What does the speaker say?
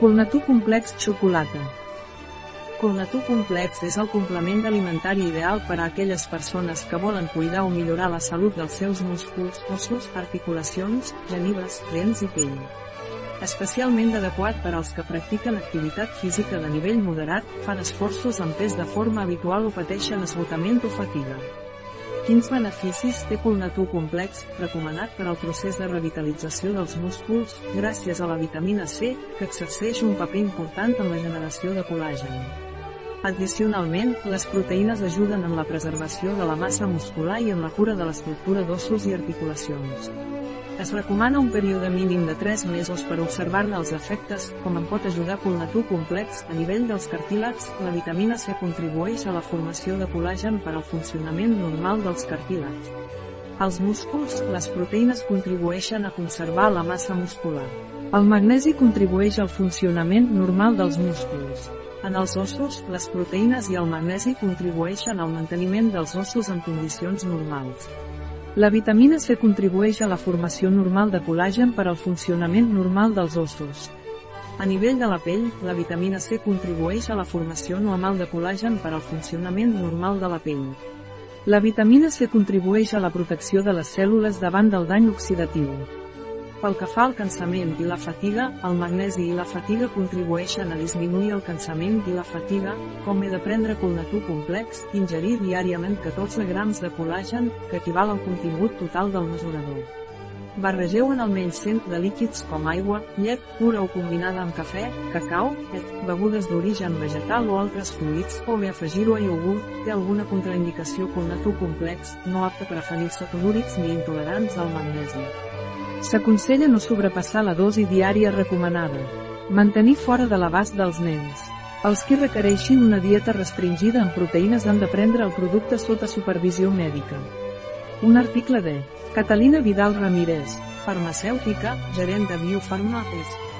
Colnatú complex xocolata. Colnatú complex és el complement alimentari ideal per a aquelles persones que volen cuidar o millorar la salut dels seus músculs, ossos, articulacions, genives, dents i pell. Especialment adequat per als que practiquen activitat física de nivell moderat, fan esforços amb pes de forma habitual o pateixen esgotament o fatiga. Quins beneficis té Colnatú complex, recomanat per al procés de revitalització dels músculs, gràcies a la vitamina C, que exerceix un paper important en la generació de col·làgen. Addicionalment, les proteïnes ajuden en la preservació de la massa muscular i en la cura de l'estructura d'ossos i articulacions. Es recomana un període mínim de 3 mesos per observar-ne els efectes, com en pot ajudar Colnatú complex. A nivell dels cartílags, la vitamina C contribueix a la formació de col·làgen per al funcionament normal dels cartílags. Als músculs, les proteïnes contribueixen a conservar la massa muscular. El magnesi contribueix al funcionament normal dels músculs. En els ossos, les proteïnes i el magnesi contribueixen al manteniment dels ossos en condicions normals. La vitamina C contribueix a la formació normal de col·làgen per al funcionament normal dels ossos. A nivell de la pell, la vitamina C contribueix a la formació normal de col·làgen per al funcionament normal de la pell. La vitamina C contribueix a la protecció de les cèl·lules davant del dany oxidatiu. Pel que fa al cansament i la fatiga, el magnesi i la fatiga contribueixen a disminuir el cansament i la fatiga, com he de prendre colnatú complex, ingerir diàriament 14 grams de col·làgen, que equival al contingut total del mesurador. Barregeu en almenys 100 de líquids com aigua, llet, pura o combinada amb cafè, cacau, et, begudes d'origen vegetal o altres fluids, o bé afegir-ho a iogurt, té alguna contraindicació colnatú complex, no apte per a fenils satolúrics ni intolerants al magnesi. S'aconsella no sobrepassar la dosi diària recomanada. Mantenir fora de l'abast dels nens. Els qui requereixin una dieta restringida en proteïnes han de prendre el producte sota supervisió mèdica. Un article de Catalina Vidal Ramírez, farmacèutica, gerent de Biofarma,